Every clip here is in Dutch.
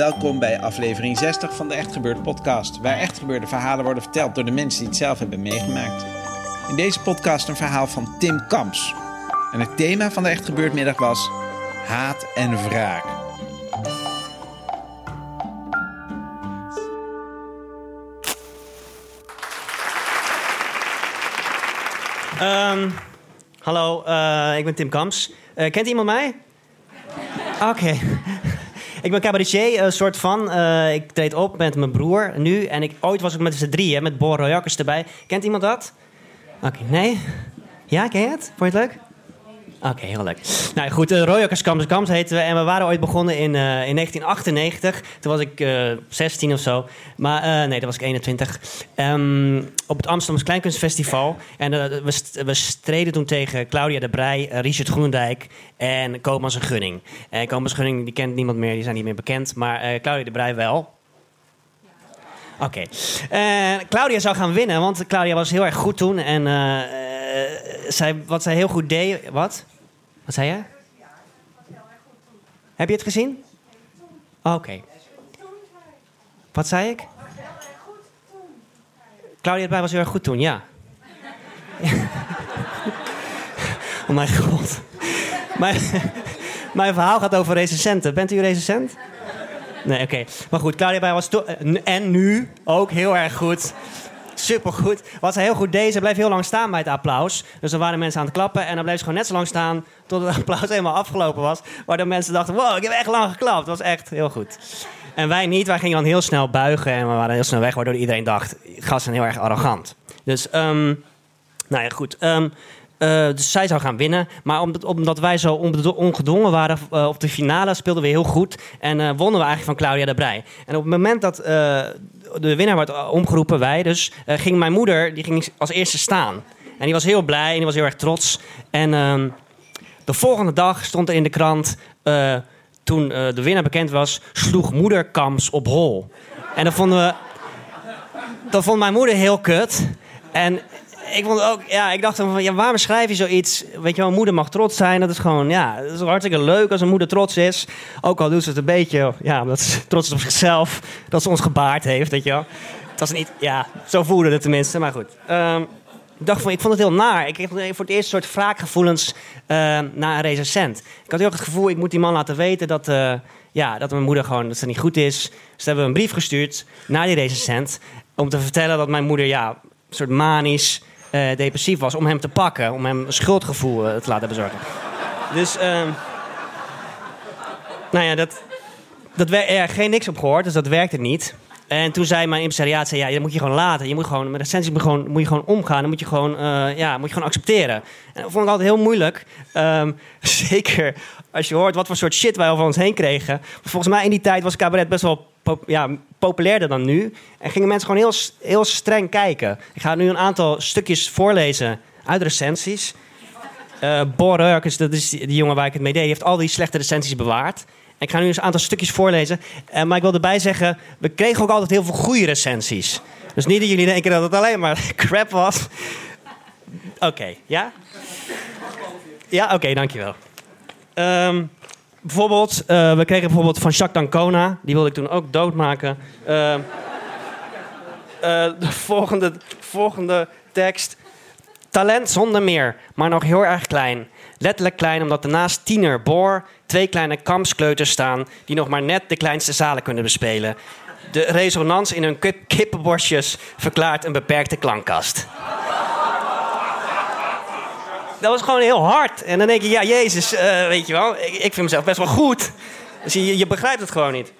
Welkom bij aflevering 60 van de Echt Gebeurd podcast, waar echt gebeurde verhalen worden verteld door de mensen die het zelf hebben meegemaakt. In deze podcast een verhaal van Tim Kamps. En het thema van de Echt Gebeurd middag was haat en wraak. Um, hallo, uh, ik ben Tim Kamps. Uh, kent iemand mij? Oké. Ik ben cabaretier, een soort van. Uh, ik treed op met mijn broer nu. En ik, ooit was ik met z'n drieën, met Bor Royakkers erbij. Kent iemand dat? Oké, nee? Ja, ken je het? Vond je het leuk? Oké, heel leuk. Nou goed, uh, Royakkers Kamps Kamps heten we. En we waren ooit begonnen in, uh, in 1998. Toen was ik uh, 16 of zo. Maar nee, dat was ik 21. Um, op het Amsterdamse Kleinkunstfestival. En we, st we streden toen tegen Claudia de Brij, Richard Groendijk en Koopmans Gunning. En Koopmans Gunning, die kent niemand meer, die zijn niet meer bekend. Maar Claudia de Brij wel. Oké. Okay. Claudia zou gaan winnen, want Claudia was heel erg goed toen. En zij, wat zij heel goed deed. Wat? Wat zei je? Heb je het gezien? Oké. Okay. Wat zei ik? Claudia erbij was heel erg goed toen, ja. oh mijn god. Mijn, mijn verhaal gaat over recensenten. Bent u recensent? Nee, oké. Maar goed, Claudia bij was toen... En nu ook heel erg goed supergoed. Ze heel goed deed, ze bleef heel lang staan bij het applaus. Dus dan waren mensen aan het klappen en dan bleef ze gewoon net zo lang staan tot het applaus helemaal afgelopen was. Waardoor mensen dachten, wow, ik heb echt lang geklapt. Dat was echt heel goed. En wij niet, wij gingen dan heel snel buigen en we waren heel snel weg, waardoor iedereen dacht, gasten heel erg arrogant. Dus, um, nou ja, goed. Um, uh, dus zij zou gaan winnen. Maar omdat, omdat wij zo ongedwongen waren uh, op de finale, speelden we heel goed. En uh, wonnen we eigenlijk van Claudia de Brij. En op het moment dat de winnaar werd omgeroepen, wij dus, ging mijn moeder die ging als eerste staan. En die was heel blij en die was heel erg trots. En ehm, de volgende dag stond er in de krant, toen de winnaar bekend was, sloeg moeder Kams op hol. En dat vonden we... Dat vond mijn moeder heel kut. En ik vond ook, ja, ik dacht van, ja, waarom schrijf je zoiets? Weet je wel, moeder mag trots zijn. Dat is gewoon, ja, dat is hartstikke leuk als een moeder trots is. Ook al doet ze het een beetje, ja, omdat ze trots is op zichzelf. Dat ze ons gebaard heeft, weet je wel. Het was niet, ja, zo voelde het tenminste, maar goed. Um, ik dacht van, ik vond het heel naar. Ik kreeg voor het eerst een soort wraakgevoelens uh, naar een recensent. Ik had heel het gevoel, ik moet die man laten weten dat, uh, ja, dat mijn moeder gewoon, dat ze niet goed is. Dus hebben we een brief gestuurd naar die recensent. Om te vertellen dat mijn moeder, ja, een soort manisch uh, depressief was, om hem te pakken, om hem schuldgevoel uh, te laten bezorgen. dus, uh, nou ja, dat, dat er geen niks op gehoord, dus dat werkte niet. En toen zei mijn impresariaat, zei, ja, dat moet je gewoon laten. Je moet gewoon, met recensies moet, gewoon, moet je gewoon omgaan. Dan moet je gewoon, uh, ja, moet je gewoon accepteren. En dat vond ik altijd heel moeilijk. Um, zeker als je hoort wat voor soort shit wij over ons heen kregen. Volgens mij in die tijd was cabaret best wel ja, populairder dan nu. En gingen mensen gewoon heel, heel streng kijken. Ik ga nu een aantal stukjes voorlezen uit recensies. Uh, dat is die, jongen waar ik het mee deed, die heeft al die slechte recensies bewaard. Ik ga nu eens een aantal stukjes voorlezen. Uh, maar ik wil erbij zeggen, we kregen ook altijd heel veel goede recensies. Dus niet dat jullie denken dat het alleen maar crap was. Oké, ja? Ja, oké, dankjewel. Um, bijvoorbeeld, uh, we kregen bijvoorbeeld van Jacques Dancona. Die wilde ik toen ook doodmaken. Uh, uh, de volgende, volgende tekst. Talent zonder meer, maar nog heel erg klein. Letterlijk klein, omdat er naast tiener Boor twee kleine kampskleuters staan... die nog maar net de kleinste zalen kunnen bespelen. De resonans in hun kip kippenborstjes verklaart een beperkte klankkast. Dat was gewoon heel hard. En dan denk je, ja, Jezus, eh, weet je wel, ik, ik vind mezelf best wel goed. Dus je, je begrijpt het gewoon niet.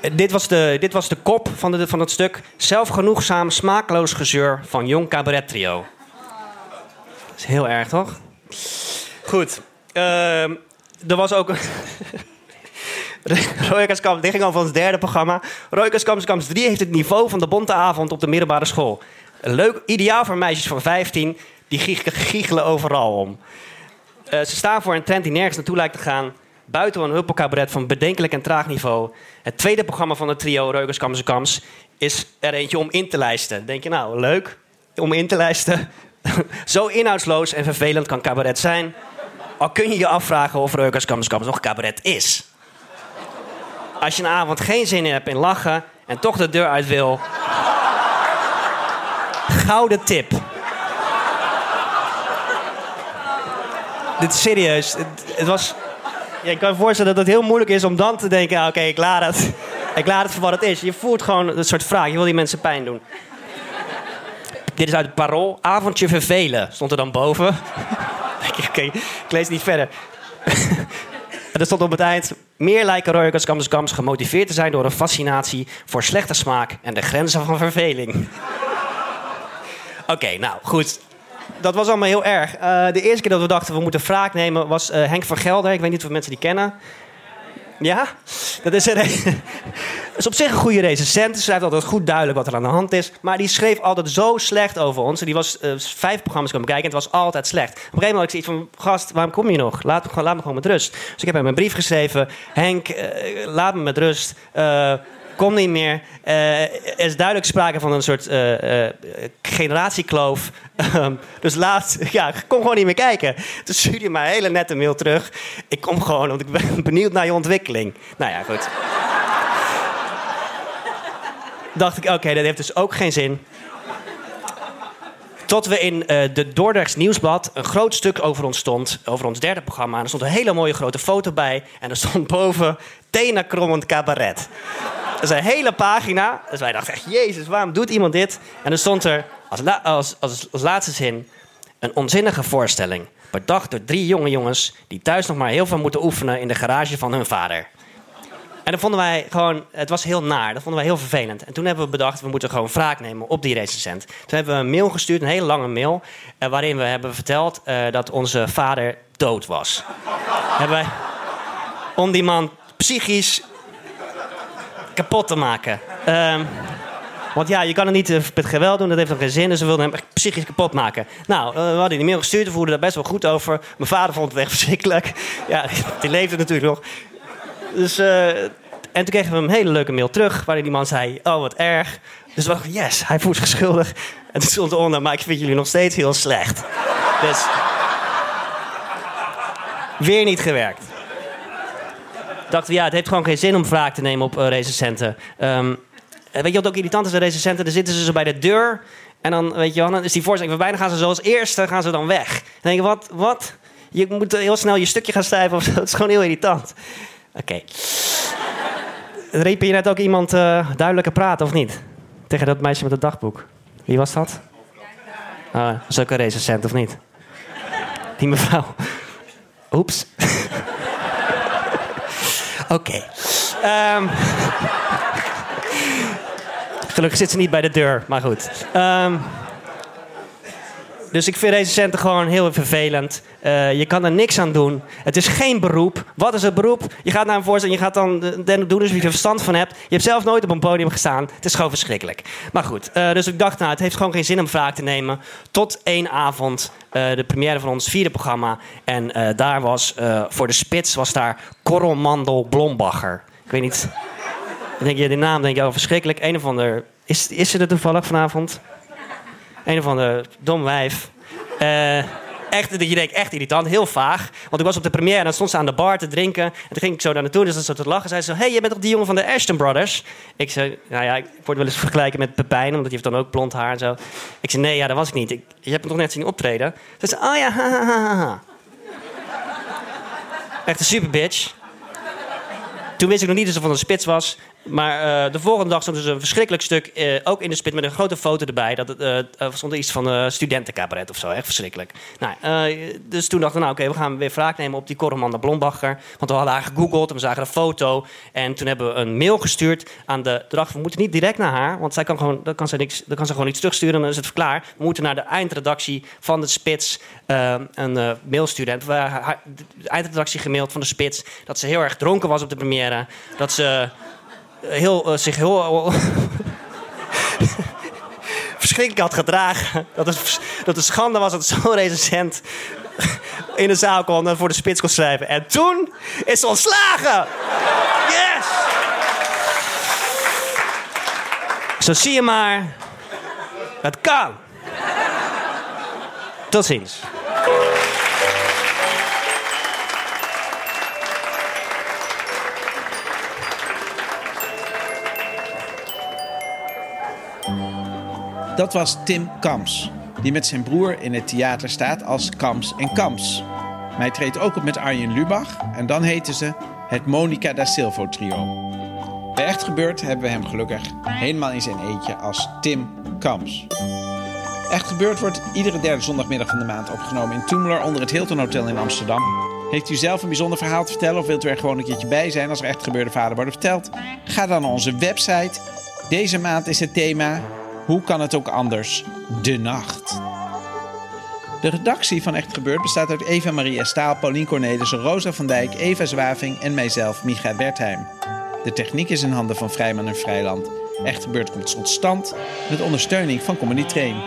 Eh, Dit was de, dit was de kop van, de, van het stuk. Zelfgenoegzaam, smakeloos gezeur van Jong Cabaret Trio. Dat is heel erg, toch? Goed. Ehm, er was ook... een- dit ging over ons derde programma. Roykerskamps Kamps 3 heeft het niveau van de bonte avond op de middelbare school. Leuk, ideaal voor meisjes van 15, die giech- giechelen overal om. Eh, ze staan voor een trend die nergens naartoe lijkt te gaan. Buiten een huppelcabaret van bedenkelijk en traag niveau. Het tweede programma van het trio Reukers is er eentje om in te lijsten. Denk je nou, leuk om in te lijsten? Zo inhoudsloos en vervelend kan cabaret zijn. Al kun je je afvragen of Reukers Kams en nog cabaret is. Als je een avond geen zin hebt in lachen en toch de deur uit wil. Gouden tip. Dit is serieus. Het, het was. Ja, ik kan me voorstellen dat het heel moeilijk is om dan te denken: ah, oké, ik laat het. Ik laat het voor wat het is. Je voelt gewoon een soort vraag. Je wil die mensen pijn doen. Dit is uit het parool. Avondje vervelen stond er dan boven. Oké, ik lees niet verder. En er stond op het eind... Meer lijken Royals Kams Kams gemotiveerd te zijn... door een fascinatie voor slechte smaak... en de grenzen van verveling. Oké, nou, goed. Dat was allemaal heel erg. Eh, de eerste keer dat we dachten we moeten wraak nemen... was eh, Henk van Gelder. Ik weet niet of mensen die kennen. Ja? Dat is, een, is op zich een goede recensent. Hij schrijft altijd goed duidelijk wat er aan de hand is. Maar die schreef altijd zo slecht over ons. En die was eh, vijf programma's komen kijken en het was altijd slecht. Op een gegeven moment had ik van... Gast, waarom kom je nog? Laat me, gewoon- met rust. Dus ik heb hem een brief geschreven. Henk, laat me met rust. Kom niet meer. Eh, er is duidelijk sprake van een soort eh, eh, generatiekloof. Ehm, dus laat, ja, kom gewoon niet meer kijken. Toen stuurde mij een hele nette mail terug. Ik kom gewoon, want ik ben benieuwd naar je ontwikkeling. Nou ja, goed. Dacht ik, oké, dat heeft dus ook geen zin. Tot we in eh, de Dordrechts Nieuwsblad een groot stuk over ons stond. Over ons derde programma. En er stond een hele mooie grote foto bij. En er stond boven Tena Krommend Cabaret. Dat is een hele pagina. Dus wij dachten echt, jezus, waarom doet iemand dit? En er stond er als, als, als laatste zin... Een onzinnige voorstelling. Bedacht door drie jonge jongens... die thuis nog maar heel veel moeten oefenen... in de garage van hun vader. En dat vonden wij gewoon, het was heel naar. Dat vonden wij heel vervelend. En toen hebben we bedacht, we moeten gewoon wraak nemen op die recensent. Toen hebben we een mail gestuurd, een hele lange mail, eh, waarin we hebben verteld eh, dat onze vader dood was. hebben wij, om die man psychisch kapot te maken. Ehm, want ja, je kan het niet eh, met geweld doen, dat heeft dan geen zin. Dus we wilden hem echt psychisch kapot maken. Nou, eh, we hadden die mail gestuurd, we voelden daar best wel goed over. Mijn vader vond het echt verschrikkelijk. Ja, die leefde natuurlijk nog. Dus, eh, en toen kregen we een hele leuke mail terug, waarin die man zei: Oh, wat erg. Dus we dachten: Yes, hij voelt zich schuldig. En toen stond eronder: Maar ik vind jullie nog steeds heel slecht. Dus. Weer niet gewerkt. Dachten we: Ja, het heeft gewoon geen zin om wraak te nemen op eh, recensenten. Ehm, eh, weet je wat ook irritant is aan recensenten? Dan zitten ze zo bij de deur. En dan, weet je wel, dan is die voorbij. Dan gaan ze zoals eerste gaan ze dan weg. Dan denk je: Wat? Wat? Je moet heel snel je stukje gaan schrijven of zo. Is gewoon heel irritant. Oké. Riep je net ook iemand eh, duidelijker praten of niet? Tegen dat meisje met het dagboek. Wie was dat? Ah, dat ook een recensent of niet? Die mevrouw. Oeps. Oké. Ehm. Gelukkig zit ze niet bij de deur, maar goed. Ehm. Dus ik vind recensenten gewoon heel vervelend. Eh, je kan er niks aan doen. Het is geen beroep. Wat is het beroep? Je gaat naar een voorstelling, je gaat dan doen alsof je er verstand van hebt. Je hebt zelf nooit op een podium gestaan. Het is gewoon verschrikkelijk. Maar goed, eh, dus ik dacht, nou, het heeft gewoon geen zin om wraak te nemen. Tot één avond, eh, de première van ons vierde programma. En daar was, voor de spits, was daar Korrelmandel Blombacher. Ik weet niet, denk je, die naam denk je, oh, verschrikkelijk. Een of ander, is, is ze er toevallig vanavond? Een of ander dom wijf. Eh, echt, dat je denkt, echt irritant, heel vaag. Want ik was op de première en dan stond ze aan de bar te drinken. En toen ging ik zo daar naartoe, dus dan zat ze te lachen. Zei ze, hé, hey, je bent toch die jongen van de Ashton Brothers? Ik zei, nou ja, ik word wel eens vergelijken met Pepijn, omdat hij heeft dan ook blond haar en zo. Ik zei, nee, ja, dat was ik niet. Ik, je hebt me toch net zien optreden? Ze zei, oh ja, ha, ha, ha, ha. Echt een super bitch. Toen wist ik nog niet dat ze van een spits was. Maar eh, de volgende dag stond dus een verschrikkelijk stuk, eh, ook in de spit, met een grote foto erbij. Dat er stond er iets van uh, studentencabaret of zo, echt verschrikkelijk. Nou, dus toen dachten we, nou oké, we gaan weer wraak nemen op die Coromanda Blombacher. Want we hadden haar gegoogeld en we zagen een foto. En toen hebben we een mail gestuurd aan de dag. We moeten niet direct naar haar, want zij kan gewoon, dan, kan ze niks, dan kan ze gewoon iets terugsturen en dan is het klaar. We moeten naar de eindredactie van de Spits een mail sturen. En we de eindredactie gemaild van de Spits dat ze heel erg dronken was op de première. Dat ze heel, uh, zich heel. verschrikkelijk had gedragen. Dat het, dat het schande was dat zo'n recensent in de zaal kon en voor de spits kon schrijven. En toen is ze ontslagen! Yes! Zo zie je maar. Het kan. Tot ziens. Dat was Tim Kams, die met zijn broer in het theater staat als Kams en Kams. Hij treedt ook op met Arjen Lubach en dan heten ze het Monica da Silvo trio. Bij Echt Gebeurd hebben we hem gelukkig helemaal in zijn eentje als Tim Kams. Echt Gebeurd wordt iedere derde zondagmiddag van de maand opgenomen in Toemler onder het Hilton Hotel in Amsterdam. Heeft u zelf een bijzonder verhaal te vertellen of wilt u er gewoon een keertje bij zijn als er echt gebeurde verhalen worden verteld? Ga dan naar onze website. Deze maand is het thema hoe kan het ook anders? De nacht. De redactie van Echt Gebeurd bestaat uit Eva Maria Staal, Paulien Cornelissen, Rosa van Dijk, Eva Zwaving en mijzelf, Micha Wertheim. De techniek is in handen van Vrijman en Vrijland. Echt Gebeurd komt tot stand met ondersteuning van Comedy Train.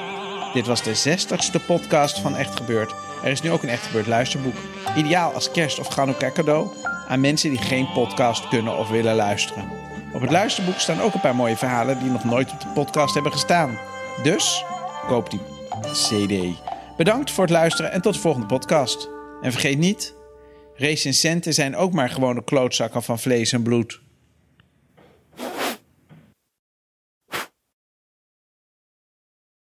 Dit was de 60ste podcast van Echt Gebeurd. Er is nu ook een Echt Gebeurd luisterboek. Ideaal als kerst- of Hanukkah cadeau aan mensen die geen podcast kunnen of willen luisteren. Op het luisterboek staan ook een paar mooie verhalen die nog nooit op de podcast hebben gestaan. Dus koop die CD. Bedankt voor het luisteren en tot de volgende podcast. En vergeet niet, recensenten zijn ook maar gewone klootzakken van vlees en bloed.